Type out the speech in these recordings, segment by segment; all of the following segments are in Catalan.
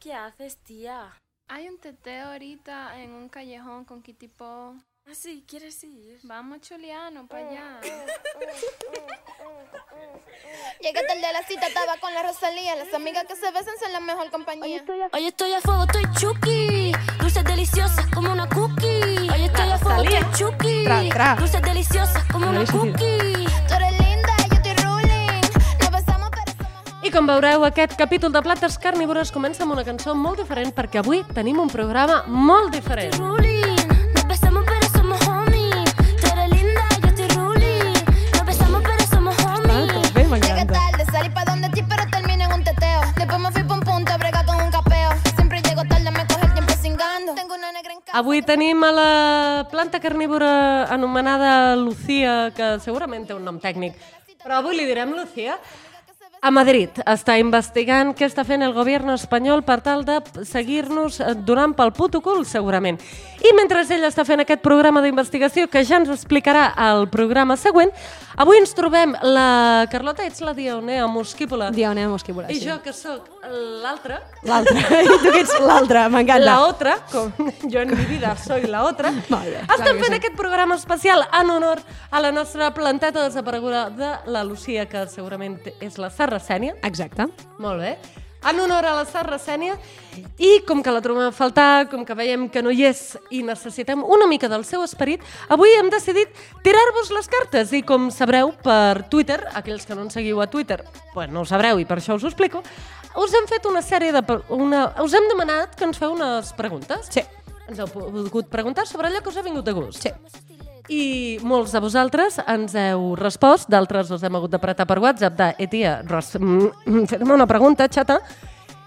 ¿Qué haces, tía? Hay un teteo ahorita en un callejón con Kitipo. Ah, sí, ¿quieres ir? Vamos, Chuliano, para allá. Llegué tarde a la cita, estaba con la Rosalía. Las amigas que se besan son la mejor compañía. Hoy estoy a fuego, estoy chuki. Dulces deliciosas como una cookie. Hoy estoy a fuego, estoy chuki. Dulces deliciosas como una cookie. I com veureu, aquest capítol de Plates Carnívores comença amb una cançó molt diferent perquè avui tenim un programa molt diferent. Avui tenim a la planta carnívora anomenada Lucía, que segurament té un nom tècnic, però avui li direm Lucía, a Madrid. Està investigant què està fent el govern espanyol per tal de seguir-nos donant pel puto cul, segurament. I mentre ell està fent aquest programa d'investigació, que ja ens explicarà al programa següent, avui ens trobem la Carlota, ets la Dionea Mosquípola, Dione Mosquívola, i sí. jo, que sóc l'altra, L'altra. I tu que ets l'altra, m'encanta. la otra, com jo en mi vida soy la otra, bé, estem fent sí. aquest programa especial en honor a la nostra planteta desapareguda de la Lucía, que segurament és la Sarracènia. Exacte. Molt bé. En honor a la Sarracènia i com que la trobem a faltar, com que veiem que no hi és i necessitem una mica del seu esperit, avui hem decidit tirar-vos les cartes i com sabreu per Twitter, aquells que no ens seguiu a Twitter, pues no ho sabreu i per això us ho explico, us hem fet una sèrie de... Una, us hem demanat que ens feu unes preguntes. Sí. Ens heu pogut preguntar sobre allò que us ha vingut de gust. Sí. I molts de vosaltres ens heu respost, d'altres us hem hagut d'apretar per WhatsApp de «Eh, tia, mm, fes-me una pregunta, xata».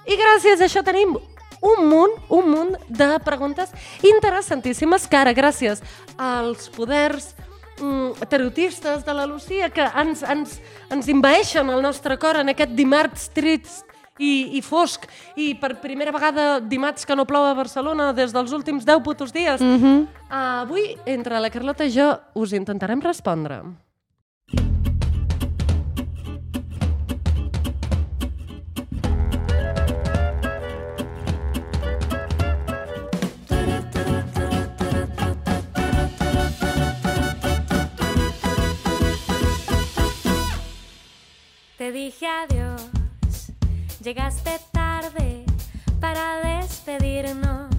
I gràcies a això tenim un munt, un munt de preguntes interessantíssimes que ara, gràcies als poders mm, tarotistes de la Lucía que ens, ens, ens invaeixen el nostre cor en aquest dimarts trist i, i fosc i per primera vegada dimarts que no plou a Barcelona des dels últims 10 putos dies. Mm -hmm. Avui, entre la Carlota i jo, us intentarem respondre. Te dije adiós, llegaste tarde para despedirnos.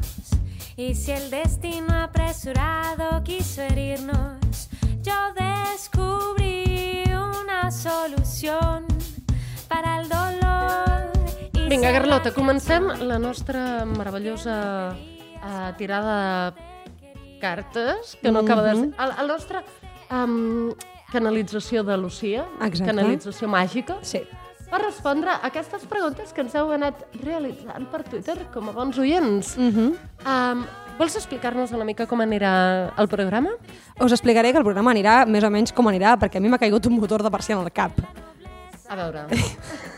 Y si el destino apresurado quiso herirnos, yo descubrí una solución para el dolor. y Vinga, Carlota, la comencem la nostra meravellosa uh, tirada de cartes, que no acaba de ser... El, el nostre um, canalització de Lucía, Exacte. canalització màgica, Sí. Per respondre a aquestes preguntes que ens heu anat realitzant per Twitter com a bons oients. Mm -hmm. um, vols explicar-nos una mica com anirà el programa? Us explicaré que el programa anirà més o menys com anirà, perquè a mi m'ha caigut un motor de persiana al cap. A veure,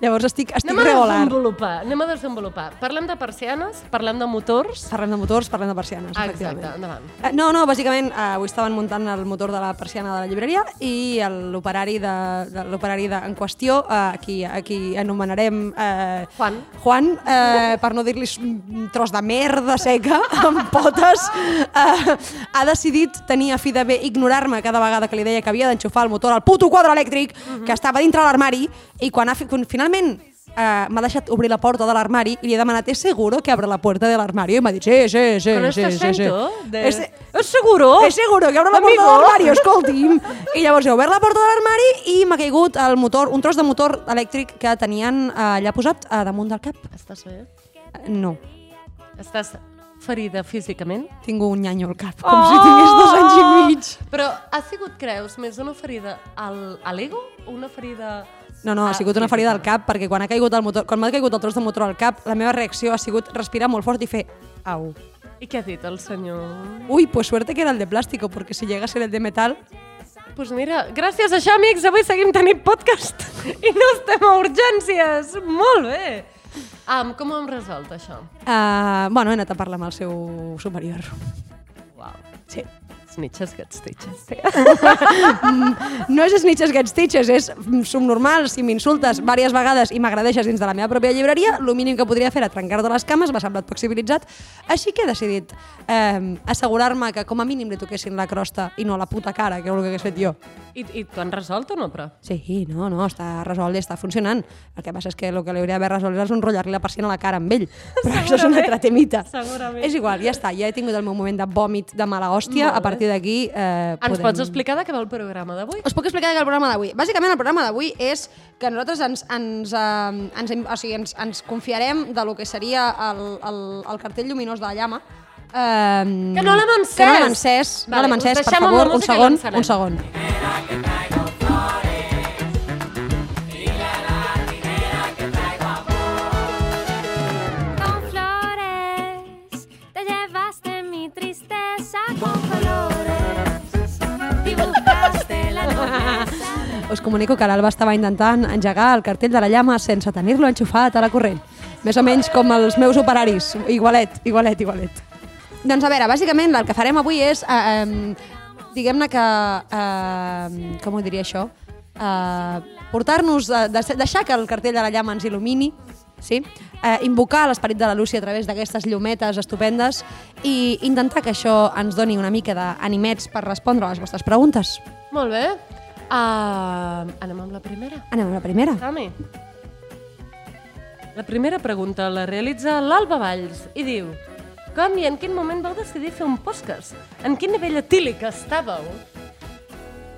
Llavors estic, estic anem a regular. desenvolupar, anem a desenvolupar. Parlem de persianes, parlem de motors... Parlem de motors, parlem de persianes, Ah, efectivament. exacte, endavant. Eh, No, no, bàsicament eh, avui estaven muntant el motor de la persiana de la llibreria i l'operari de, de, l'operari de, en qüestió, eh, aquí, aquí anomenarem eh, Juan. Juan, eh, per no dir-li un tros de merda seca, amb potes, eh, ha decidit tenir a fi de bé ignorar-me cada vegada que li deia que havia d'enxufar el motor al puto quadre elèctric que estava dintre l'armari i quan, ha, quan finalment eh, m'ha deixat obrir la porta de l'armari i li he demanat ¿es seguro que abre la puerta de l'armari? I m'ha dit sí, sí, sí, Con sí, sí, sí. de... És, ¿Es seguro? és seguro que obre la Amigo. porta de l'armari, escolti'm. I llavors he obert la porta de l'armari i m'ha caigut el motor, un tros de motor elèctric que tenien eh, allà posat a damunt del cap. Estàs bé? Eh, No, Estàs ferida físicament? tinc un nyanyo al cap, com si tingués dos anys i mig. Però ha sigut, creus, més una ferida al, a l'ego o una ferida... No, no, ha Ah, sigut una ferida al cap, perquè quan ha caigut el motor, quan m'ha caigut el tros de motor al cap, la meva reacció ha sigut respirar molt fort i fer au. I què ha dit el senyor? Uy, pues suerte que era el de plástico, porque si llega a ser el de metal... Pues mira, gràcies a això, amics, avui seguim tenint podcast i no estem a urgències. Molt bé. Um, com ho hem resolt, això? Uh, bueno, he anat a parlar amb el seu superior. Uau. Sí. Snitches get stitches. No és snitches get stitches, és subnormal si m'insultes diverses vegades i m'agradeixes dins de la meva pròpia llibreria, el mínim que podria fer era trencar-te les cames, m'ha semblat poc civilitzat, així que he decidit eh, assegurar-me que com a mínim li toquessin la crosta i no la puta cara, que és el que hagués fet jo. I, I t'ho han resolt o no, però? Sí, no, no, està resolt i està funcionant. El que passa és que el que li hauria d'haver resolt és enrotllar-li la persiana a la cara amb ell. Però això és un altre temita. Segurament. És igual, ja està, ja he tingut el meu moment de vòmit de mala hòstia, a partir d'aquí eh, Ens pots explicar de què va el programa d'avui? us puc explicar de què el programa d'avui. Bàsicament, el programa d'avui és que nosaltres ens, ens, eh, ens, o sigui, ens, ens confiarem de lo que seria el, el, el cartell lluminós de la llama. Eh, Que no l'hem encès! Que no l'hem encès, no Vale, l'hem us encès, per favor, un segon, un segon. Us comunico que l'Alba estava intentant engegar el cartell de la llama sense tenir-lo enxufat a la corrent. Més o menys com els meus operaris. Igualet, igualet, igualet. Doncs a veure, bàsicament el que farem avui és, eh, eh, diguem-ne que, eh, com ho diria això, eh, portar-nos, a, de, deixar que el cartell de la llama ens il·lumini, sí? eh, invocar l'esperit de la Lúcia a través d'aquestes llumetes estupendes i intentar que això ens doni una mica d'animets per respondre a les vostres preguntes. Molt bé. Uh, anem amb la primera. Anem a la primera. Sami. La primera pregunta la realitza l'Alba Valls i diu Com i en quin moment vau decidir fer un podcast? En quin nivell etílic estàveu?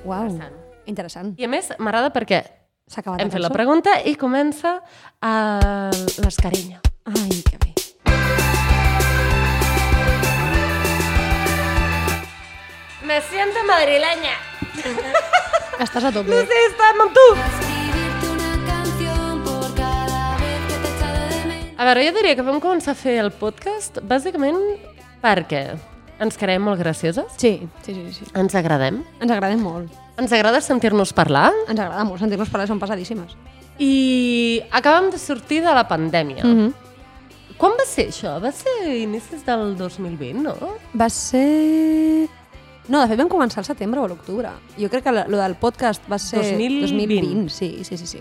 Uau, Interessant. interessant. I a més, m'agrada perquè S'ha acabat hem fet la pregunta i comença uh, l'escarinya. Ai, que bé. Me siento madrileña. Estàs a tope. Sí, estem amb tu. A veure, jo diria que vam començar a fer el podcast bàsicament perquè ens creiem molt gracioses, Sí, sí, sí, sí. ens agradem, Ens agradem molt. ens agrada sentir-nos parlar Ens agrada molt sentir-nos parlar, són pesadíssimes. i acabem de sortir de la pandèmia. Mm -hmm. Quan va ser això? Va ser inicis del 2020, no? Va ser... No, de fet vam començar al setembre o a l'octubre. Jo crec que lo del podcast va ser... 2020. 2020, sí, sí, sí. sí.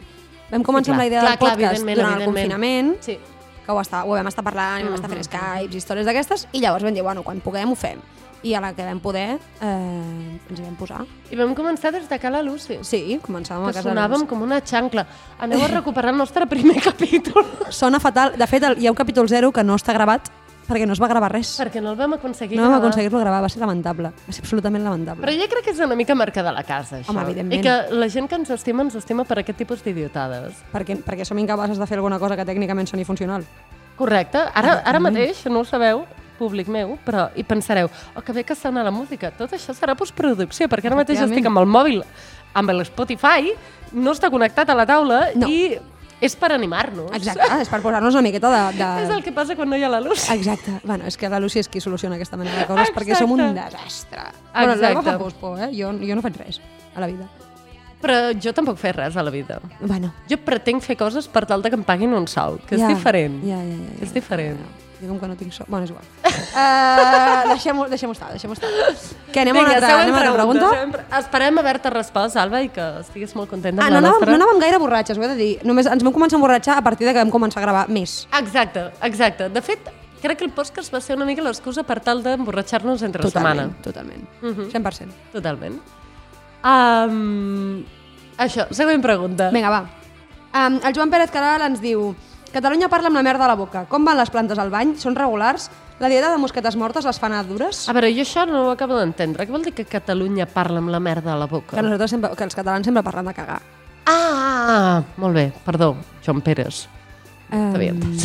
Vam començar Sí, amb clar. la idea Clar, del clar, podcast evidentment, durant el confinament, Sí. que ho, està, ho vam estar parlant, i vam estar fent Skypes, històries d'aquestes, i llavors vam dir, bueno, quan puguem ho fem. I a la que vam poder eh, ens hi vam posar. I vam començar des de Cala Lucy. Sí, començàvem a Que casa sonàvem com una xancla. Aneu a recuperar el nostre primer capítol. Sona fatal. De fet, hi ha un capítol 0 que no està gravat perquè no es va gravar res. perquè no el vam aconseguir No vam gravar. aconseguir-lo gravar, va ser lamentable. Va ser absolutament lamentable. Però jo crec que és una mica marca de la casa, això. Home, evidentment. I que la gent que ens estima, ens estima per aquest tipus d'idiotades. Perquè, perquè som incapaces de fer alguna cosa que tècnicament soni funcional. Correcte. Ara, ara mateix, no ho sabeu, públic meu, però hi pensareu, oh, que bé que sona la música. Tot això serà postproducció, perquè ara mateix estic amb el mòbil, amb l'Spotify, no està connectat a la taula No. i és per animar-nos. Exacte, és per posar-nos una miqueta de... de... És el que passa quan no hi ha la luz. Exacte. Bueno, és que la Lucy és qui soluciona aquesta mena de coses perquè som un Exacte. desastre. Bueno, Exacte. l'Alba fa pospo, eh? Jo, jo no faig res a la vida. Però jo tampoc faig res a la vida. Bueno, Jo pretenc fer coses per tal de que em paguin un sou, que ja, és diferent. Ja, ja, ja, ja. És diferent. Jo com que no tinc so... Bueno, és igual. Uh, Deixem-ho deixem estar, deixem estar. Què, anem a una altra, anem a una pregunta? següent pre- Esperem haver-te respost, Alba, i que estiguis molt contenta Ah, amb no la nostra. no anàvem gaire borratxes, ho he de dir. Només ens vam començar a emborratxar a partir de que vam començar a gravar més. Exacte, exacte. De fet, crec que el podcast va ser una mica l'excusa per tal d'emborratxar-nos entre Totalment, setmana. totalment. Mhm. 100%. Totalment. Um, això, següent pregunta. Vinga, va. Um, el Joan Pérez Caral ens diu Catalunya parla amb la merda a la boca. Com van les plantes al bany? Són regulars? La dieta de mosquetes mortes les fan a dures? A veure, jo això no ho acabo d'entendre. Què vol dir que Catalunya parla amb la merda a la boca? Que, nosaltres sempre, que els catalans sempre parlen de cagar. Ah, molt bé, perdó, Joan bé. Um,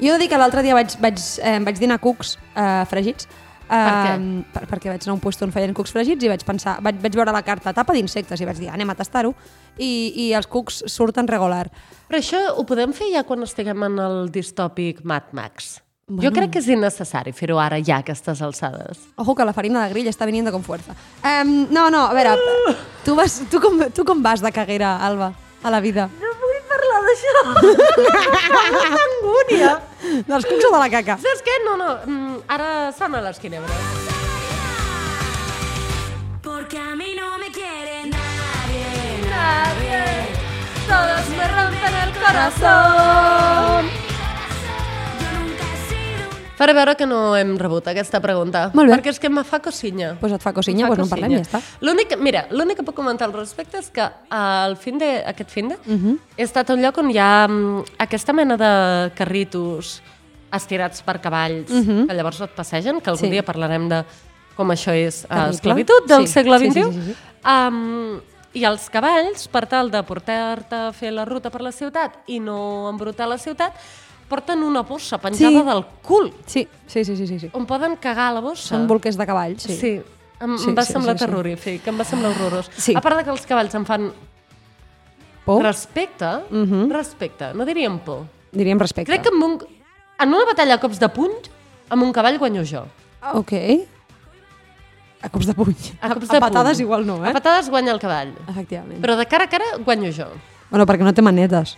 jo he de dir que l'altre dia vaig, vaig, eh, vaig dinar cucs eh, fregits. Eh, què? Per, perquè vaig anar a un puesto on feien cucs fregits i vaig pensar, vaig, vaig veure la carta tapa d'insectes i vaig dir, anem a tastar-ho. I, I els cucs surten regular. Però això ho podem fer ja quan estiguem en el distòpic Mad Max. Bueno. Jo crec que és innecessari fer-ho ara ja, a aquestes alçades. Ojo que la farina de grill està venint con fuerza. Um, no, no, a veure, tu, vas, tu, com, tu com vas de caguera, Alba, a la vida? No vull parlar d'això. Angúnia. Dels cucs o de la caca? Saps què? No, no, mm, ara sona les quinebres. Porque a mí no me quiere nadie. Nadie, todos me rompen el corazón. Faré veure que no hem rebut aquesta pregunta. Molt bé. Perquè és que me fa cosinya. Pues et fa cosinya, Em fa pues no en parlem, cosinya. ja està. L'únic, mira, l'únic que puc comentar al respecte és que al fin de, aquest fin de Mhm. he estat a un lloc on hi ha mm, aquesta mena de carritos estirats per cavalls que llavors et passegen, que algun Mhm. Sí. dia parlarem de com això és uh, Terrible. esclavitud del Sí, segle sí, sí, XXI. sí, sí. Um, I els cavalls, per tal de portar-te a fer la ruta per la ciutat i no embrutar la ciutat, porten una bossa penjada Sí. del cul, Sí, sí, sí, sí, sí. sí. on poden cagar la bossa. Són bolquers de cavalls, sí. Sí. Em, Sí, em va sí, semblar sí, sí. terrorífic, em va semblar horrorós. Sí. A part de que els cavalls em fan Por? respecte, Mhm. respecte, no diríem por. Diríem respecte. Crec que en, un, en una batalla a cops de puny, amb un cavall guanyo jo. Ok. A cops de puny. A, cops a de patades puny. igual no, eh? A patades guanya el cavall. Efectivament. Però de cara a cara guanyo jo. Bueno, perquè no té manetes.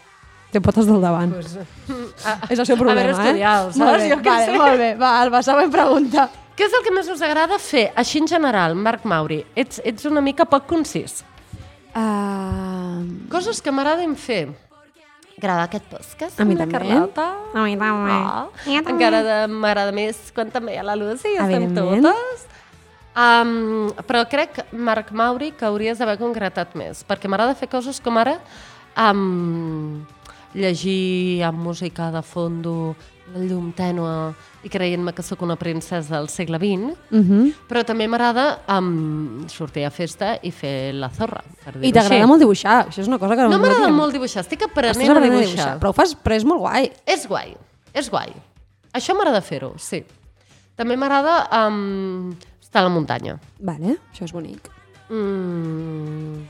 Té potes del davant. Pues, És el seu problema, Haver estudiat, eh? saps? Molt bé, Jo vale, sé. molt bé. Va, Alba, següent pregunta. Què és el que més us agrada fer, així en general, Marc Mauri? Ets, ets una mica poc concís. Uh, Coses que m'agraden fer. Gravar aquest podcast A mi també. Carlota. a mi també. Ah, encara de- m'agrada més quan també hi ha la Lucy i estem totes. Um, però crec, Marc Mauri, que hauries d'haver concretat més, perquè m'agrada fer coses com ara um, llegir amb música de fondo, la llum tènua i creient-me que sóc una princesa del segle XX, uh -huh. però també m'agrada um, sortir a festa i fer la zorra, per I t'agrada molt dibuixar. Això és una cosa que no, m'agrada molt dibuixar, estic Estàs aprenent a aprenent dibuixar. Però ho fas, però és molt guai. És guai, és guai. Això m'agrada fer-ho, sí. També m'agrada um, estar a la muntanya. Vale, això és bonic. Mm,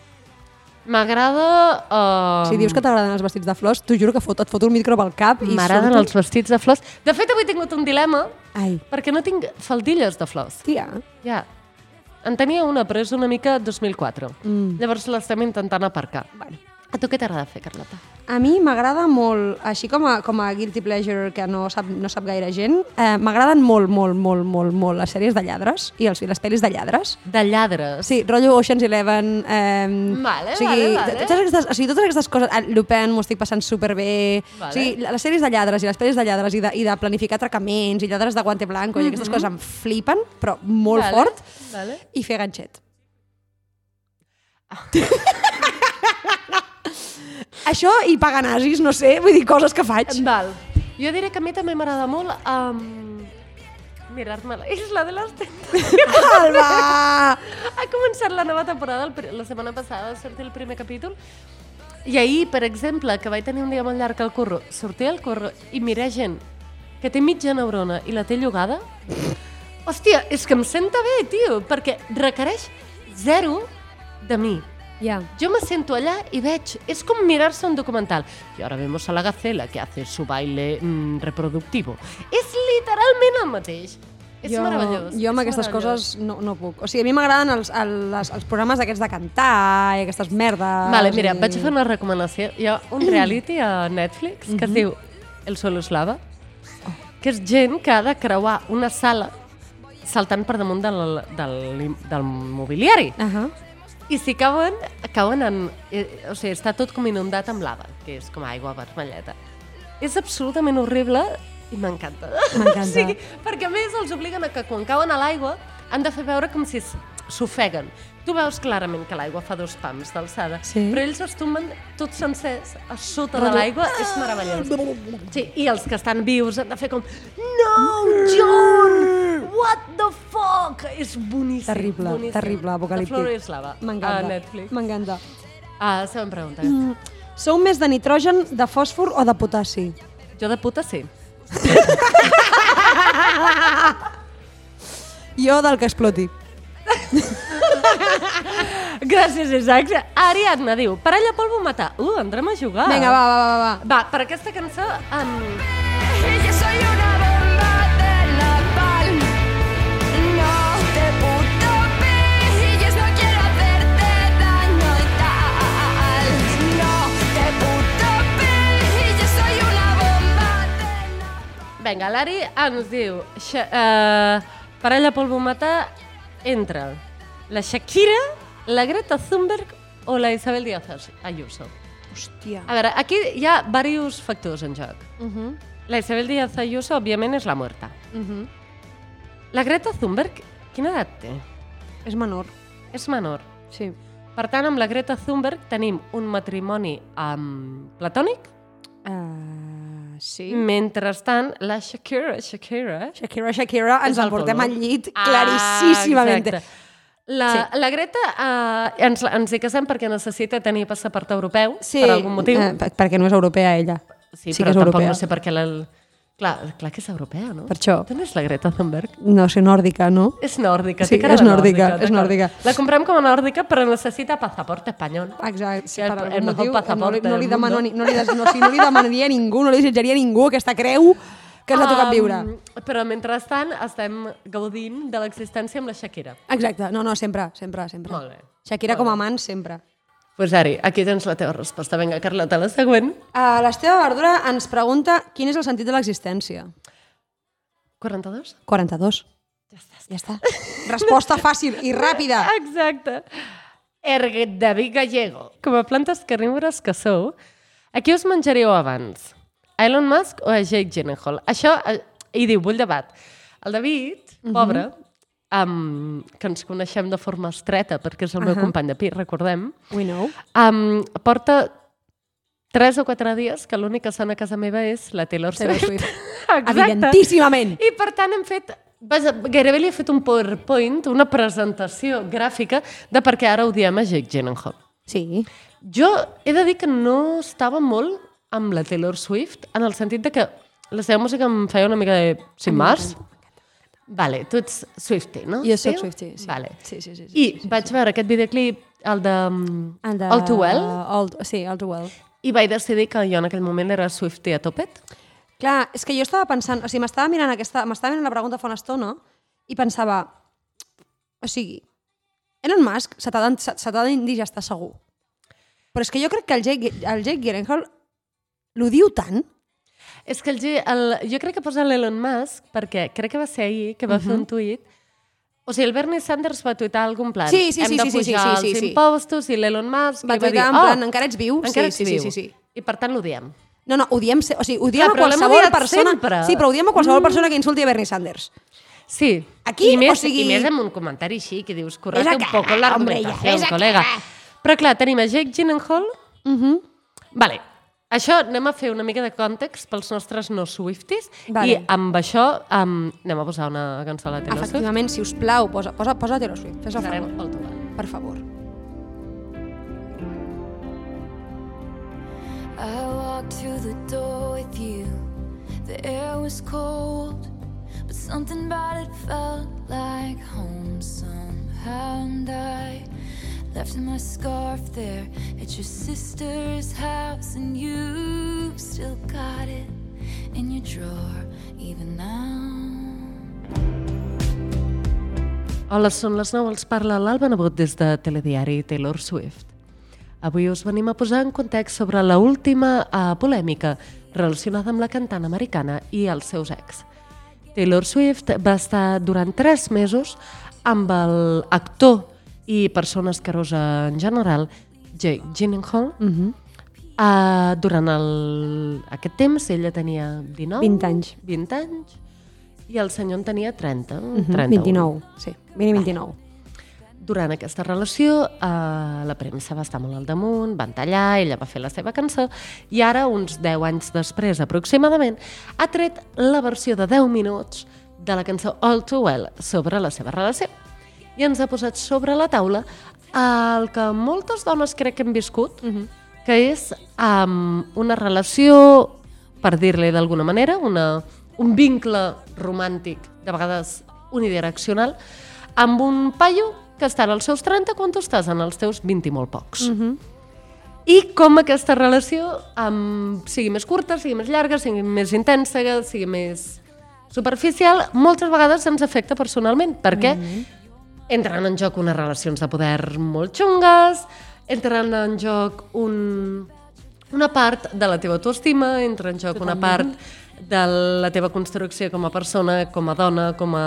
m'agrada... Uh, Si dius que t'agraden els vestits de flors, t'ho juro que fot, et foto un micro pel cap i M'agraden surto- els vestits de flors. De fet, avui he tingut un dilema Ai, perquè no tinc faldilles de flors. tia. Ja. En tenia una, però és una mica 2004. Mm. Llavors l'estem intentant aparcar. Bueno. A tu què t'agrada fer, Carlota? A mi m'agrada molt, així com a, com a guilty pleasure que no sap, no sap gaire gent, eh, m'agraden molt, molt, molt, molt, molt les sèries de lladres i els, i les pel·lis de lladres. De lladres. Sí, rotllo Ocean's Eleven... Eh, Vale, o sigui, vale, vale. Totes aquestes, o sigui, totes aquestes coses... ah, Lupin m'ho estic passant superbé... Vale. O sigui, les sèries de lladres i les pel·lis de lladres i de, i de planificar atracaments i lladres de guante blanco i aquestes coses em flipen, però molt Vale, fort. Vale. I fer ganxet. Això i pagar nazis, no sé, vull dir, coses que faig. Val. Jo diré que a mi també m'agrada molt um, mirar-me la Isla de les Tentacions. Alba! ha començat la nova temporada, el la setmana passada va sortir el primer capítol, i ahir, per exemple, que vaig tenir un dia molt llarg al curro, sortia al curro i mirar gent que té mitja neurona i la té llogada, hòstia, és que em senta bé, tio, perquè requereix zero de mi. Ja. Yo me siento allá y veig, és com mirar-se un documental. Y ahora vemos a la gacela que hace su baile mm, reproductivo. És literalment el mateix. És jo, meravellós. Jo amb aquestes coses no, no puc. O sigui, a mi m'agraden els, els, els programes d'aquests de cantar i aquestes merdes. Vale, mira, i... vaig a fer una recomanació. Hi ha un reality a Netflix que es diu El suelo es lava, que és gent que ha de creuar una sala saltant per damunt del, del, del mobiliari. Uh -huh. I si cauen, cauen en... Eh, o sigui, està tot com inundat amb lava, que és com aigua vermelleta. És absolutament horrible i m'encanta. M'encanta. o sigui, perquè a més els obliguen a que quan cauen a l'aigua han de fer veure com si s'ofeguen. Tu veus clarament que l'aigua fa dos pams d'alçada, Sí. però ells es tomben tots sencers a sota de l'aigua, és meravellós. Sí, i els que estan vius han de fer com No, John! What the fuck? És boníssim. Terrible, boníssim. terrible, apocalíptic. La Flor és lava. M'encanta. A Netflix. M'encanta. Ah, següent pregunta. Mm. Sou més de nitrogen, de fòsfor o de potassi? Jo de puta sí. Jo del que exploti. Gràcies, Isaac. Ariadna diu, parella polvo matar. Uh, entrem a jugar. Vinga, va, va, va, va. Va, per aquesta cançó... Um, Yo soy una vinga, l'Ari ens diu... Xa, uh, parella polvo matar, entra. La Shakira, la Greta Thunberg o la Isabel Díaz Ayuso? Hòstia. A veure, aquí hi ha diversos factors en joc. Uh -huh. La Isabel Díaz Ayuso, òbviament, és la muerta. Uh -huh. La Greta Thunberg, quina edat té? És menor, És menor. sí. Per tant, amb la Greta Thunberg tenim un matrimoni um, platònic. Uh, sí. Mentrestant, la Shakira, Shakira... Shakira, Shakira, ens el portem al llit Ah, claríssimament. exacte. La, Sí. la Greta uh, ens, ens hi casem perquè necessita tenir passaport europeu, sí, per algun motiu. Eh, per- perquè no és europea, ella. sí, sí però que és tampoc europea. no sé per què la... Clar, clar que és europea, no? Per això. D'on és la Greta Thunberg? No sé, nòrdica, no? És nòrdica, Sí, té cara és de nòrdica, és nòrdica. La comprem com a nòrdica, però necessita passaport espanyol. Exacte, sí, el- per el motiu, pasaporte no, li, no, li demano, no, li, des- no, sí, no li demanaria a ningú, no li desitjaria a ningú aquesta creu que ens ha tocat viure. Um, però mentrestant estem gaudint de l'existència amb la Shakira. Exacte, no, no, sempre, sempre, sempre. Molt bé. Shakira com a amant, sempre. Pues Ari, aquí tens la teva resposta. Vinga, Carlota, la següent. Uh, L'Esteve Verdura ens pregunta quin és el sentit de l'existència. 42? 42. Ja està. Ja està. Resposta fàcil i ràpida. Exacte. Erguet David Gallego. Com a plantes carnívores que sou, a qui us menjaríeu abans? A Elon Musk o a Jake Gyllenhaal? Això, eh, i diu, vull debat. El David, pobre, um, que ens coneixem de forma estreta, perquè és el meu Ahà. company de pis, recordem, We know. um, porta tres o quatre dies que l'únic que sona a casa meva és la Taylor Taylor Swift. Swift. Exacte. Evidentíssimament. I per tant hem fet, vaja, gairebé li he fet un PowerPoint, una presentació gràfica de per què ara odiem a Jake Gyllenhaal. Sí. Jo he de dir que no estava molt amb la Taylor Swift, en el sentit de que la seva música em feia una mica de sin más. Vale, tu ets Swiftie, no? Jo soc Sí? Swiftie, sí. Vale. Sí, sí, sí, sí, I sí, sí, vaig veure aquest videoclip, el de, um, El de... All Too Well, All, sí, All Too Well. i vaig decidir que jo en aquell moment era Swiftie a topet. Clar, és que jo estava pensant, o sigui, m'estava mirant aquesta, m'estava mirant la pregunta fa una estona i pensava, o sigui, Elon Musk se t'ha d'indigestar segur. Però és que jo crec que el Jake, el Jake Gyllenhaal l'ho diu tant. És que el, el, jo crec que posa l'Elon Musk, perquè crec que va ser ahir que va fer un tuit o sigui, el Bernie Sanders va tuitar algun plan. Sí, sí, Hem sí, de sí, sí, sí, pujar sí, sí, els sí. impostos i l'Elon Musk Va va dir, en oh, plan, encara ets viu? encara sí, ets sí, viu. sí, sí, sí. I per tant l'odiem. No, no, odiem, o sigui, odiem Clar, a però l'hem qualsevol persona... sempre. Sí, però odiem a qualsevol persona que insulti a Bernie Sanders. Sí. Aquí, I més, o sigui- I més amb un comentari així, que dius, correcte un acá, poco la hombre, ja, argumentació, ves acá. col·lega. Però clar, tenim a Jake Gyllenhaal. Uh -huh. Vale, això anem a fer una mica de context pels nostres no Swifties Vale. i amb això um, anem a posar una cançó a la Taylor Swift. Efectivament, si us plau, posa, posa, posa Taylor Swift, fes el Posarem favor. Well. Per favor. I walked through the door with you. The air was cold, but something about it felt left my scarf there at your sister's house, and you still got it in your drawer, even now. Hola, són les 9, els parla l'Alba Nebot des de Telediari Taylor Swift. Avui us venim a posar en context sobre la última uh, polèmica relacionada amb la cantant americana i els seus ex. Taylor Swift va estar durant tres mesos amb l'actor i persona escarosa en general, Jake Gyllenhaal. Mm -hmm. uh, durant el... aquest temps ella tenia 19... 20 anys. 20 anys i el senyor en tenia 30, Uh -huh. 31. 29, sí. Mínim 29. Durant aquesta relació, eh, la premsa va estar molt al damunt, van tallar, ella va fer la seva cançó, i ara, uns 10 anys després aproximadament, ha tret la versió de 10 minuts de la cançó All Too Well sobre la seva relació. I ens ha posat sobre la taula el que moltes dones crec que hem viscut, uh -huh. que és um, una relació, per dir-li d'alguna manera, una, un vincle romàntic, de vegades unidireccional, amb un paio que està als seus 30 quan tu estàs en els teus 20 i molt pocs. Uh -huh. I com aquesta relació um, sigui més curta, sigui més llarga, sigui més intensa, sigui més superficial, moltes vegades ens afecta personalment, perquè uh -huh. Entren en joc unes relacions de poder molt xungues, entren en joc un, una part de la teva autoestima, entra en joc una part de la teva construcció com a persona, com a dona, com a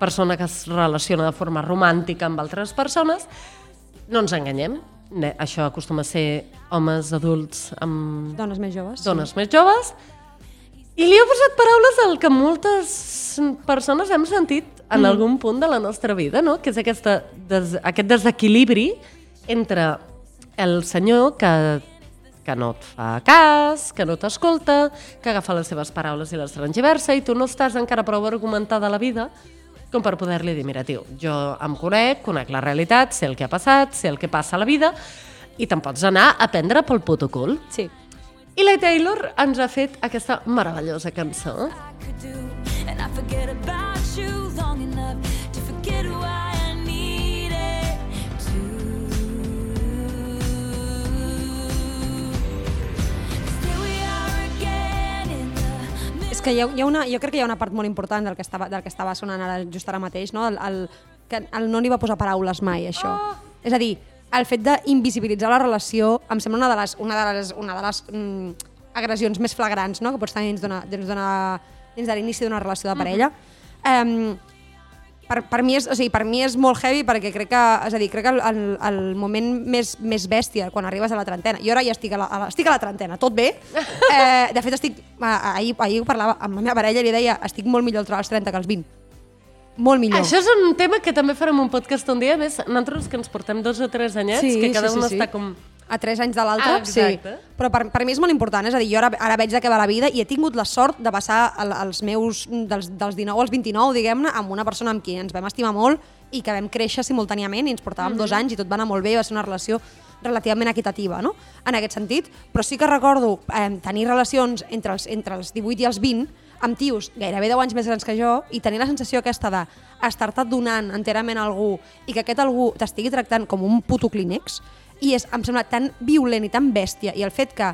persona que es relaciona de forma romàntica amb altres persones, no ens enganyem. Això acostuma a ser homes adults amb Dones més joves. dones més joves. I li he posat paraules al que moltes persones hem sentit en mm. algun punt de la nostra vida, no? que és aquesta des, aquest desequilibri entre el senyor que, que no et fa cas, que no t'escolta, que agafa les seves paraules i les transversa i tu no estàs encara prou argumentada a la vida com per poder-li dir, mira, tio, jo em conec, conec la realitat, sé el que ha passat, sé el que passa a la vida, i te'n pots anar a prendre pel puto cul. Sí. I la Taylor ens ha fet aquesta meravellosa cançó. És que hi ha, hi ha una, jo crec que hi ha una part molt important del que estava, del que estava sonant ara, just ara mateix, no? El, el, que el no li va posar paraules mai, això. És a dir, el fet d'invisibilitzar la relació em sembla una de les, una de les, una de les mm, agressions més flagrants no? que pots tenir dins dins dins de l'inici d'una relació de parella. Um, per, per, mi és, o sigui, per mi és molt heavy perquè crec que, és a dir, crec que el, el, el moment més, més bèstia quan arribes a la trentena, jo ara ja estic a la, a la, estic a la trentena, tot bé, eh, de fet estic, ahir, ahir ho parlava amb la meva parella i li deia estic molt millor als 30 que als 20, molt millor. Això és un tema que també farem un podcast un dia, a més, nosaltres que ens portem dos o tres anyets, Sí, que cada sí, sí, un sí. està com... a tres anys de l'altre, Ah, sí. exacte. Però per, per mi és molt important, és a dir, jo ara, ara veig de què va la vida i he tingut la sort de passar el, els meus, dels, dels 19 als 29, diguem-ne, amb una persona amb qui ens vam estimar molt i que vam créixer simultàniament i ens portàvem dos anys i tot va anar molt bé, va ser una relació relativament equitativa, no? En aquest sentit, però sí que recordo eh, tenir relacions entre els, entre els 18 i els 20 amb tios gairebé 10 anys més grans que jo i tenir la sensació aquesta de estar-te donant enterament a algú i que aquest algú t'estigui tractant com un puto clínex i és, em sembla tan violent i tan bèstia i el fet que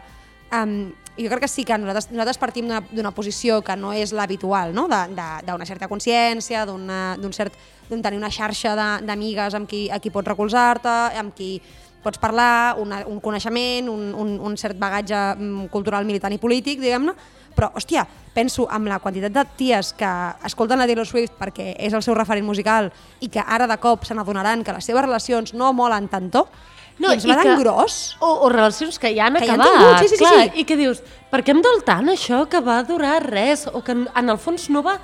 um, jo crec que sí que nosaltres, nosaltres partim d'una- posició que no és l'habitual, no? D'una certa consciència, d'un cert d'un tenir una xarxa d'amigues amb qui, a qui pots recolzar-te, amb qui pots parlar, una, un coneixement, un, un, un cert bagatge mm, cultural, militant i polític, diguem-ne, però, hòstia, penso amb la quantitat de ties que escolten la Taylor Swift perquè és el seu referent musical i que ara de cop se n'adonaran que les seves relacions no molen tanto, no, i ens va tan gros. O, o relacions que ja han Que ja han acabat, tingut, sí, sí, sí, clar, sí. i que dius, per què em dol tant això que va durar res, o que en, en el fons no va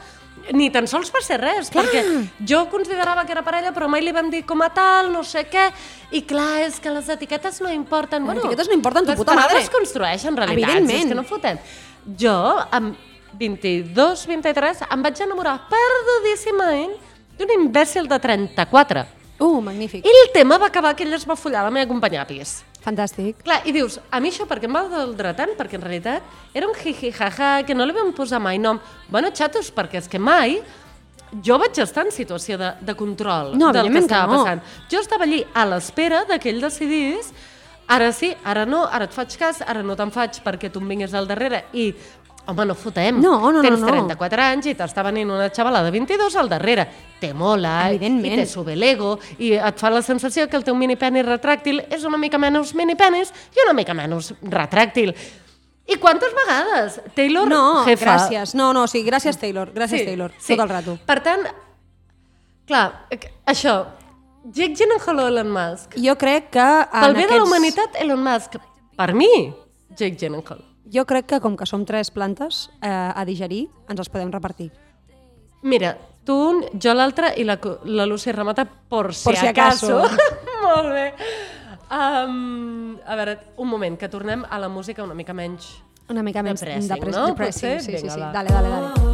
ni tan sols va ser res, Clar. perquè jo considerava que era parella, però mai li vam dir com a tal, no sé què, i clar, és que les etiquetes no importen. Les etiquetes no importen, tu les puta madre. paraules construeixen realitats, és que no fotem. Jo, amb 22, 23, em vaig enamorar perdudíssimament d'un imbècil de 34. Uh, magnífic. I el tema va acabar que ell es va follar la meva companya a pis. Fantàstic. Clar, i dius, a mi això per què em va doldre tant? Perquè en realitat era un jiji jaja que no li vam posar mai nom. Bueno, xatos, perquè és que mai jo vaig estar en situació de, de control No, del que estava no. passant. Jo estava allí a l'espera de que ell decidís ara sí, ara no, ara et faig cas, ara no te'n faig perquè tu em vinguis al darrere i Home, no fotem. No, no, no, Tens no. 34 anys i t'està venint una xavala de 22 al darrere. Te mola, i te sube l'ego, i et fa la sensació que el teu mini penis retràctil és una mica menys mini penis i una mica menys retràctil. I quantes vegades? Taylor, No, jefa... gràcies. No, no, sí, gràcies Taylor, gràcies Taylor, tot el rato. Per tant, clar, eh, això, Jake Gyllenhaal o Elon Musk? Jo crec que... Pel bé de la aquests- humanitat, Elon Musk. Per mi, Jake Gyllenhaal. Jo crec que com que som tres plantes eh, a digerir, ens els podem repartir. Mira, tu un, jo l'altre i la, la Lucy Ramata por si, Por si acaso. Molt bé. Um, a veure, un moment, que tornem a la música una mica menys... Una mica menys Depressing, depres- no? depressing. Potser? Sí, sí, sí. va. Dale, dale, dale.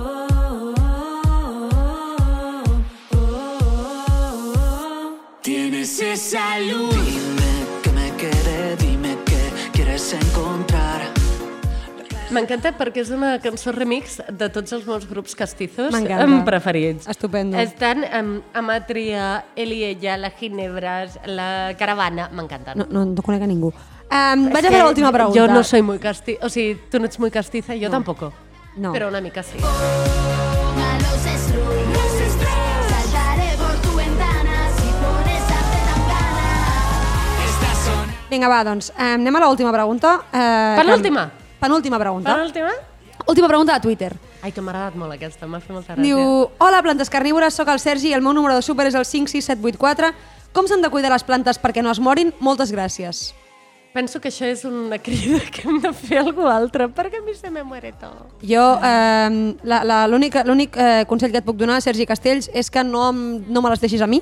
Tienes esa luz. Dime que me quede, dime que quieres encontrar. M'encanta perquè és una cançó remix de tots els meus grups castizos M'encanta. preferits. Estupendo. Estan um, Amatria, Él y ella, La Ginebras, La Caravana, m'encanten. No, no, no conec a ningú. Um, vaig a fer l'última pregunta. Jo no soy muy castiza, o sigui, tu no ets muy castiza, jo tampoco. No. Però una mica sí. A Vinga, va, doncs, eh, anem a l'última pregunta. Eh, Penúltima. que- Penúltima pregunta. Per l'última? Última pregunta a Twitter. Ai, que m'ha agradat molt aquesta, m'ha fet molta gràcia. Diu, hola, plantes carnívores, sóc el Sergi i el meu número de súper és el 56784. Com s'han de cuidar les plantes perquè no es morin? Moltes gràcies. Penso que això és una crida que hem de fer algú altre, perquè a mi se me muere todo. Jo, eh, la- la- l'únic eh, consell que et puc donar, Sergi Castells, és que no, em- no me les deixis a mi,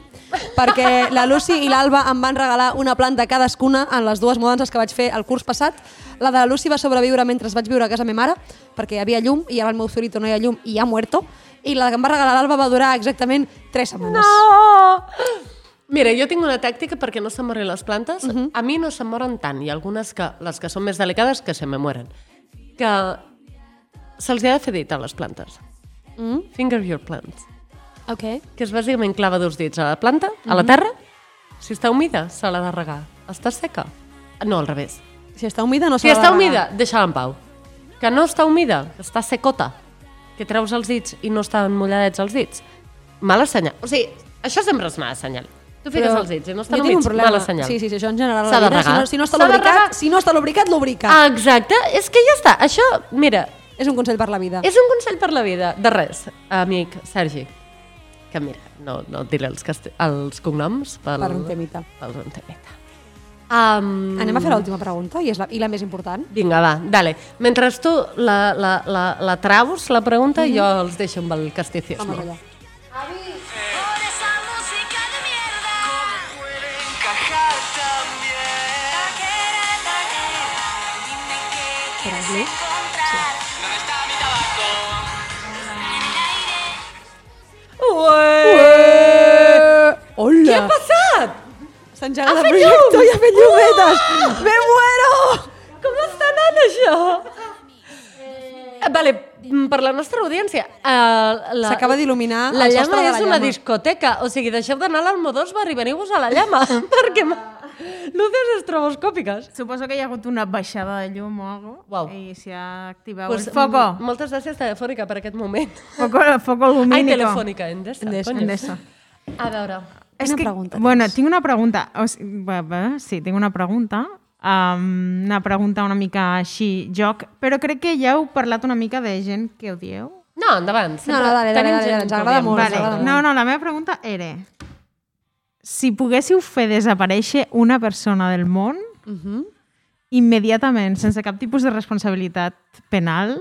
perquè la Lucy i l'Alba em van regalar una planta cadascuna en les dues mudances que vaig fer el curs passat. La de la Lucy va sobreviure mentre vaig viure a casa meva mare, perquè hi havia llum, i ara al meu zurito no hi ha llum i ha muerto, i la que em va regalar l'Alba va durar exactament 3 setmanes. No! Mira, jo tinc una tàctica perquè no se'n morin les plantes. Uh -huh. A mi no se'n moren tant. Ha algunes que, les que són més delicades, que se me mueren. Que se'ls ha de fer dit a les plantes. Mm? Finger your plants. Ok. Que és bàsicament clava dos dits a la planta, a la terra. Si està humida, se l'ha de regar. Està seca? No, al revés. Si està humida no Si s'ha de està humida, deixa-la en pau. Que no està humida, que està secota, que treus els dits i no estan mulladets els dits, mala senyal. O sigui, això sempre és mala senyal. Tu fiques Però els dits i no humits, problema. mala senyal. Sí, sí, sí, això en general. S'ha la de vida, Si no, si no està lubricat, si no està lubricat, lubrica. Ah, exacte, és que ja està. Això, mira, És un consell per la vida. és un consell per la vida. De res, amic Sergi. Que mira, no, no et diré els, casti- els cognoms pel, Per un temita. pel un temita. Um, Anem a fer l'última pregunta i és la, i la més important. Vinga, va, dale. Mentre tu la, la, la, la traus, la pregunta, jo els deixo amb el casticisme. Vamos allá. Por Era el quieres blue. encontrar. ¿Dónde está mi tabaco? En el aire. Hola! Què ha passat? S'ha engegat el projector i ha fet llumetes! Me muero! Com està anant això? Eh, Vale, per la nostra audiència, uh, la, S'acaba d'il·luminar la el llama sostre de la és una llama. discoteca, o sigui, deixeu d'anar a l'Almodóvar i veniu-vos a la llama, perquè luces estroboscòpiques. Suposo que hi ha hagut una baixada de llum o algo Uau. i s'hi ha activat Pues, el foco. Moltes gràcies, Telefònica, per aquest moment. Foco, foco Ai, lumínico. Telefònica, Endesa, Endesa. Endesa. A veure, És Una que, pregunta bueno, tens. tinc una pregunta. O sigui, bé, bé, sí, tinc una pregunta. Um, una pregunta una mica així, joc, però crec que ja heu parlat una mica de gent que odieu. no, endavant. No, no, dale, dale, dale, gent ens agrada molt, Vale. No, no, la meva pregunta era si poguéssiu fer desaparèixer una persona del món Mhm. immediatament, sense cap tipus de responsabilitat penal,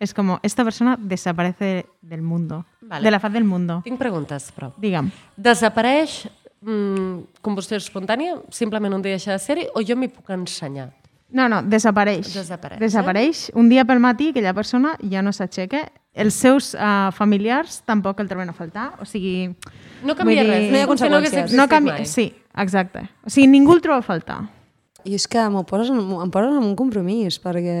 és com, esta persona desaparece del mundo, Vale. de la faz del mundo. Tinc preguntes, però. Digue'm. Desapareix mm, combustió espontània, simplement un dia deixa de ser-hi, o jo m'hi puc ensenyar? No, no, desapareix. Desapareix, Desapareix. Un dia pel matí aquella persona ja no s'aixeca. Els seus uh, familiars tampoc el troben a faltar. O sigui... No canvia vull res, dir- No hi ha no conseqüències. existit No canvia... Sí, exacte. O sigui, ningú el troba a faltar. I és que m'ho poses, em poses en un compromís, perquè...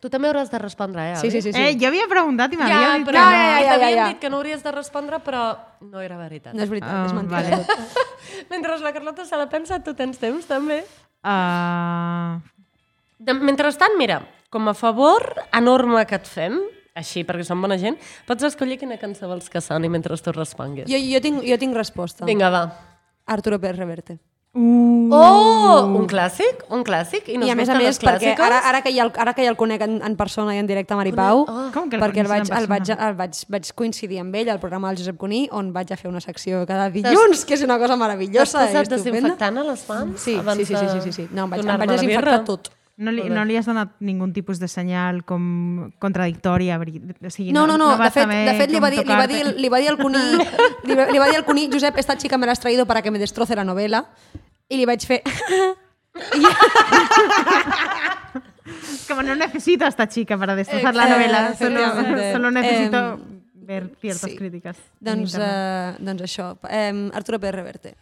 Tu també hauràs de respondre, eh? Sí, sí, sí. sí. Eh, jo havia preguntat i Ja, m'havia dit però que ja, no. ja, ja, ja, ja. dit que no hauries de respondre, però no era veritat. No és veritat, Ah, és mentida. vale. Mentre la Carlota se la pensa, tu tens temps, també. Uh, De, mentrestant, mira, com a favor enorme que et fem, així, perquè som bona gent, pots escollir quina cançó vols que soni mentre tu responguis. Jo, jo, tinc, jo tinc resposta. Vinga, va. Arturo Pérez Reverte. uh, Oh, un clàssic, un clàssic. I, I a més a més, perquè ara, ara, que ja el, ara que ja el conec en, en persona i en directe a Maripau, Oh. Com que el perquè el vaig, el, vaig, el vaig, vaig coincidir amb ell al programa del Josep Cuní, on vaig a fer una secció cada dilluns, que és una cosa T'has meravellosa posat estupenda. desinfectant a les mans? Sí, sí, sí, sí, sí, sí. No, em vaig, em vaig desinfectar tot. No, li, no li has donat ningun tipus de senyal com contradictòria. veri- O sigui, No, no, no, vas de fet, de fet li, va dir, li, va dir, li va dir al Cuní, li, va, li va dir al Cuní, Josep, esta chica me la has traído para que me destroce la novela, i li vaig fer... Como no necesito a esta chica para destrozar la Eh, novela, solo, efectivamente. solo necesito Em, ver ciertas sí. críticas. en doncs, uh, doncs això, um, Arturo Pérez Reverte.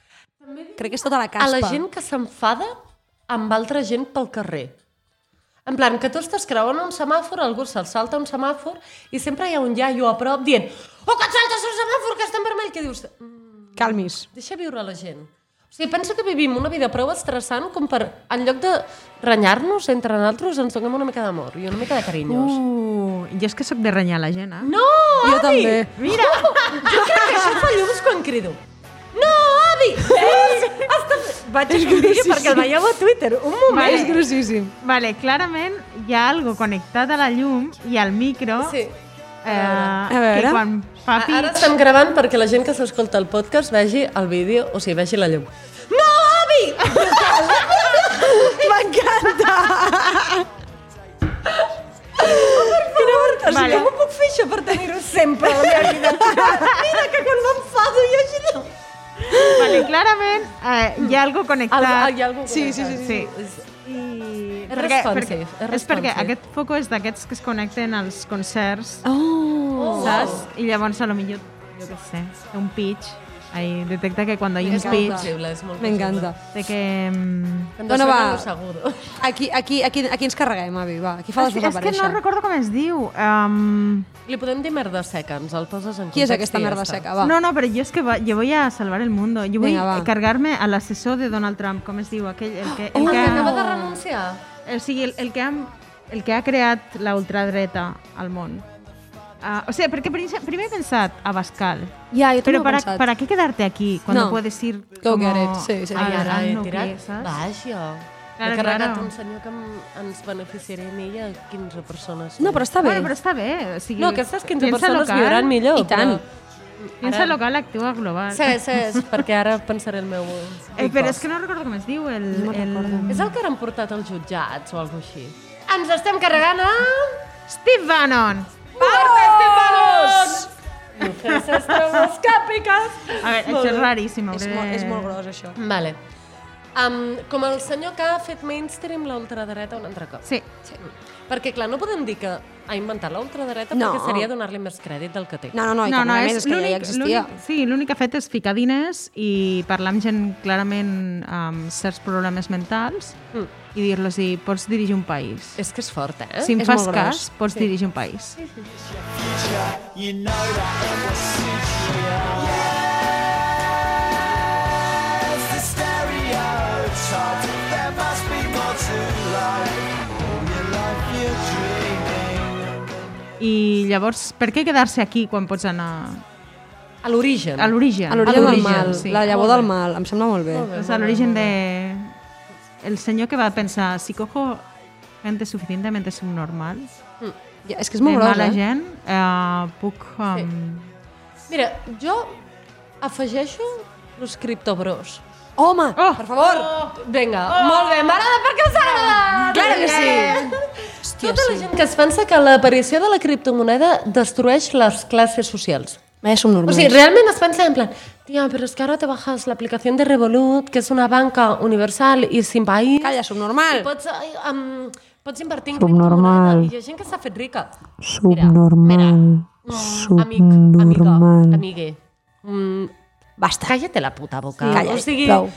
Crec que és tota la A caspa. la gent que s'enfada amb altra gent pel carrer. En plan, que tu estàs creuant un semàfor, algú se'l salta un semàfor i sempre hi ha un iaio a prop dient oh, que et saltes un semàfor que està en vermell, que dius "Mm, Calmis. deixa viure la gent. O sigui, penso que vivim una vida prou estressant com per, en lloc de renyar-nos entre nosaltres, ens donem una mica d'amor i una mica de carinyos. Uh, jo és que sóc de renyar la gent, eh? No, Jo avi! també. Mira! Jo crec que això fa llums quan crido. No, avi! Veus? Vaig a un vídeo perquè el veieu a Twitter. Un moment. És grossíssim. Vale, clarament hi ha algo connectat a la llum i al micro Sí. Eh, A veure. que quan papi... Ara estem gravant perquè la gent que s'escolta el podcast vegi el vídeo, o sigui, vegi la llum. No, avi! M'encanta! Vale. Com ho puc fer això per tenir-ho sempre a la meva vida? Mira que quan m'enfado i així no... Vale, clarament eh, hi ha algo connectat. Al, hi ha algú Sí, sí, sí, sí. Sí. I... És responsive, és és perquè aquest foco és d'aquests que es connecten als concerts, Oh! saps? I llavors a lo millor, jo què sé, un pitch, ahí detecta que quan hi ha un molt M'encanta. de que... mm, Cuando Bueno, va. seguro. Aquí, aquí, aquí, aquí ens carreguem, avi, va. Aquí fa les és que no recordo com es diu. Um, Li podem dir merda seca, ens el poses en Qui és aquesta merda seca? Va. no, no, però jo és que va, jo vull a salvar el mundo. Jo vull va. cargar-me a l'assessor de Donald Trump, com es diu, aquell, el que, el Ah, que, que acaba ha, de renunciar? o sigui, el, el que ha, el que ha creat la ultradreta al món. Uh, o sea, perquè primer, primer he pensat a Bascal, Ja, jo també pero para, pensat. ¿para qué quedarte aquí cuando No. puedes ir Go como it. Sí, sí. a Ai, ara he tirat baix. Claro, he carregat claro. un senyor que ens beneficiaria a mi i a 15 persones. No, però està bé. Bueno, però està bé. O sigui, No, aquestes 15 piensa persones local, viuran millor. I tant. Però... Piensa local, actua global. Sí, sí, perquè ara pensaré el meu... Eh, però és que no recordo com es diu el... No el... És el que han portat als jutjats o alguna així. Ens estem carregant a... Steve Bannon! ¡Vamos! Mujeres! A veure, això és raríssim. És, de- és molt gros, això. Vale. Um, com el senyor que ha fet mainstream la ultradreta un altre cop. Sí. Perquè, clar, no podem dir que ha inventat la No. perquè seria donar-li més crèdit del que té. No, no, no, i no, que no, és, és que ja, existia. Sí, l'únic que ha fet és ficar diners i parlar amb gent clarament amb certs problemes mentals Mm. i dir-los, i pots dirigir un país. És que és fort, eh? Si em És fas cas, gros. pots dirigir un país. You know I llavors, per què quedar-se aquí quan pots anar A l'origen. a l'origen? A l'origen del mal, sí. la llavor del mal, em sembla molt bé. És a l'origen de... El senyor que va pensar, si cojo gente suficientemente subnormal, Ja, és que és molt gros, mala eh? gent, eh, puc... Um, Mira, jo afegeixo los criptobros. Home, Oh! per favor! Vinga, molt bé, m'agrada perquè us agrada! Claro que sí! Hòstia, Tota la sí. gent que es pensa que l'aparició de la criptomoneda destrueix les classes socials. Vaya O subnormals. sigui, realment es pensa en plan, tía, pero es que ahora te bajas la aplicación de Revolut, que es una banca universal y sin país. Calla, I subnormal. pots, ai, um, pots invertir en Subnormal. criptomoneda. I hi ha gent que s'ha fet rica. Subnormal. Mm, amic, amiga, Subnormal. amigue. Mm, Basta. cállate la puta boca. Sí. Calla, o sigui, prou.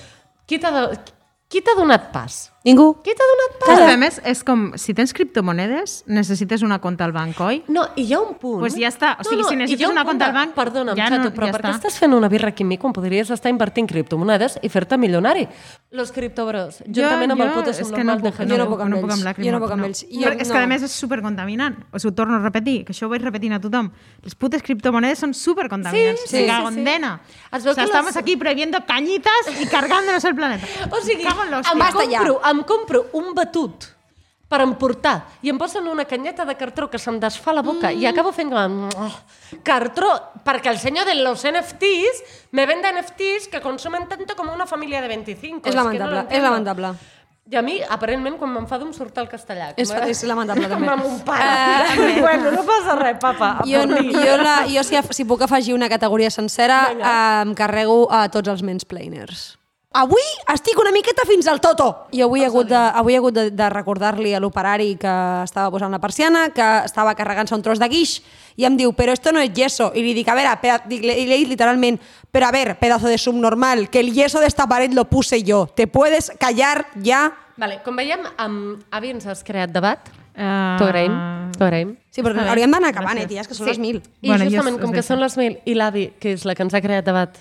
qui t'ha donat pas? Ningú? Qui t'ha donat pas? Calla. A més, és com, si tens criptomonedes, necessites una compta al banc, oi? No, i hi ha un punt... Pues ja està. O sigui, si i necessites hi ha un una de- al banc, Perdona'm, ja xato, no- però ja per què està. estàs fent una birra aquí amb mi quan podries estar invertint criptomonedes i fer-te milionari? Los criptobros, juntament amb el puto és que no subnormal puc, de no, Jo no puc, puc amb no ells. puc amb Jo làgrimes. no puc amb ells. Jo Però és que no. a més és supercontaminant. Us ho torno a repetir, que això ho vaig repetint a tothom. Les putes criptomonedes són supercontaminants. Sí, sí, sí, sí. dena. O sea, estamos aquí prohibiendo cañitas y cargándonos el planeta. O sigui. Basta ja. Em compro un batut per emportar i em posen una canyeta de cartró que se'm desfà la boca mm. i acabo fent com... Cartró, perquè el senyor de los NFTs me vende NFTs que consumen tanto como una familia de 25. És no lamentable, és entiendo. lamentable. I a mi, aparentment, quan m'enfado em surt el castellà. És, Com a- és lamentable, també. Com un pare. Uh, bueno, no passa res, papa. Jo, jo, la, jo si, si puc afegir una categoria sencera, eh, em carrego a tots els mansplainers. Avui estic una miqueta fins al toto. I avui he hagut de, avui he hagut de, de recordar-li a l'operari que estava posant la persiana, que estava carregant-se un tros de guix, i em diu, però esto no es yeso. I li dic, a veure, peda, dic, li, li he dit literalment, però a ver, pedazo de subnormal, que el yeso de esta pared lo puse yo. ¿Te puedes callar ya? Vale, com veiem, amb Avi ens has creat debat. Uh, T'ho agraïm, t'ho agraïm. Sí, bé. hauríem d'anar acabant, eh, ties, que són les mil. I Bueno, jo justament, és- com és que són les mil, i l'Avi, que és la que ens ha creat debat,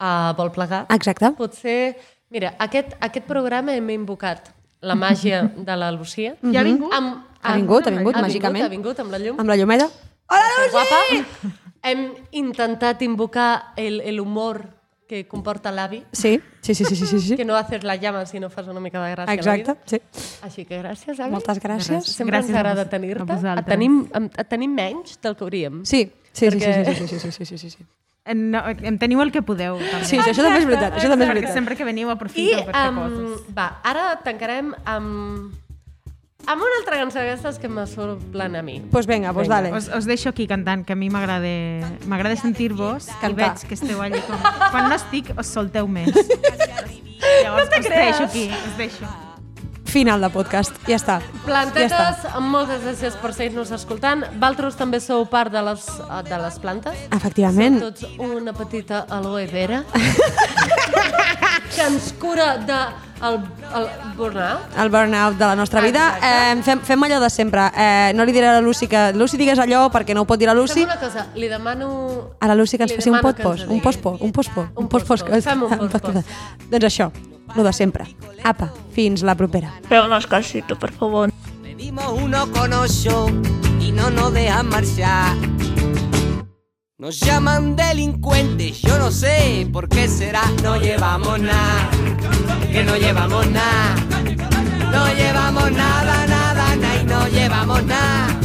uh, vol plegar, Exacte. potser... Mira, aquest, aquest programa hem invocat la màgia de la Lucía. Ja ha vingut? Amb, Ha vingut, ha vingut, ha màgicament. Ha vingut, amb la llum. Amb la llumeta. Hola, Que guapa. Hem intentat invocar el, el humor que comporta l'avi, Sí, sí, sí, sí, sí, sí, sí. que no haces la llama si no fas una mica de gràcia Exacte, a la vida. sí. Així que gràcies, avi. Moltes gràcies. Sempre Gràcies ens a agrada tenir-te. Et tenim, et tenim menys del que hauríem. Sí, sí, sí, sí, Perquè- sí, sí, sí, sí, sí, sí, sí, sí. No, em teniu el que podeu, també. Sí, això també és veritat, això també és Perquè veritat. sempre que veniu I, aprofito per fer um, coses. va, ara tancarem amb, amb una altra cançó d'aquestes que me sorprèn a mi. Pues venga, pues dale. Us, us deixo aquí cantant, que a mi m'agrada m'agrada sentir-vos i Cantar. veig que esteu allí com... Quan no estic, us solteu més. Llavors, no us deixo aquí, us deixo. Final de podcast, ja està. Plantetes, Ja està. moltes gràcies per seguir-nos escoltant. Valtros també sou part de les, de les plantes. Efectivament. Som tots una petita aloe vera que ens cura de el, el burnout. el burnout de la nostra vida. Exacte. Eh, fem, fem allò de sempre. Eh, no li diré a la Lucy que Lucy digués allò perquè no ho pot dir la Fem Lucy. una cosa, li demano... A la Lucy que ens faci un ens un pospo, un pospo, un Un pospos. pospo. Fem un pospo. Doncs això, lo de sempre. Apa, fins la propera. Pero casito, por favor. Pedimos uno con ocho y no nos dejan marchar. Nos llaman delincuentes, yo no sé por qué será. No llevamos nada, que no llevamos nada. No llevamos nada, nada, nada y no llevamos nada.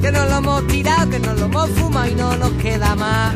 Que nos lo hemos tirado, que nos lo hemos fumado y no nos queda más.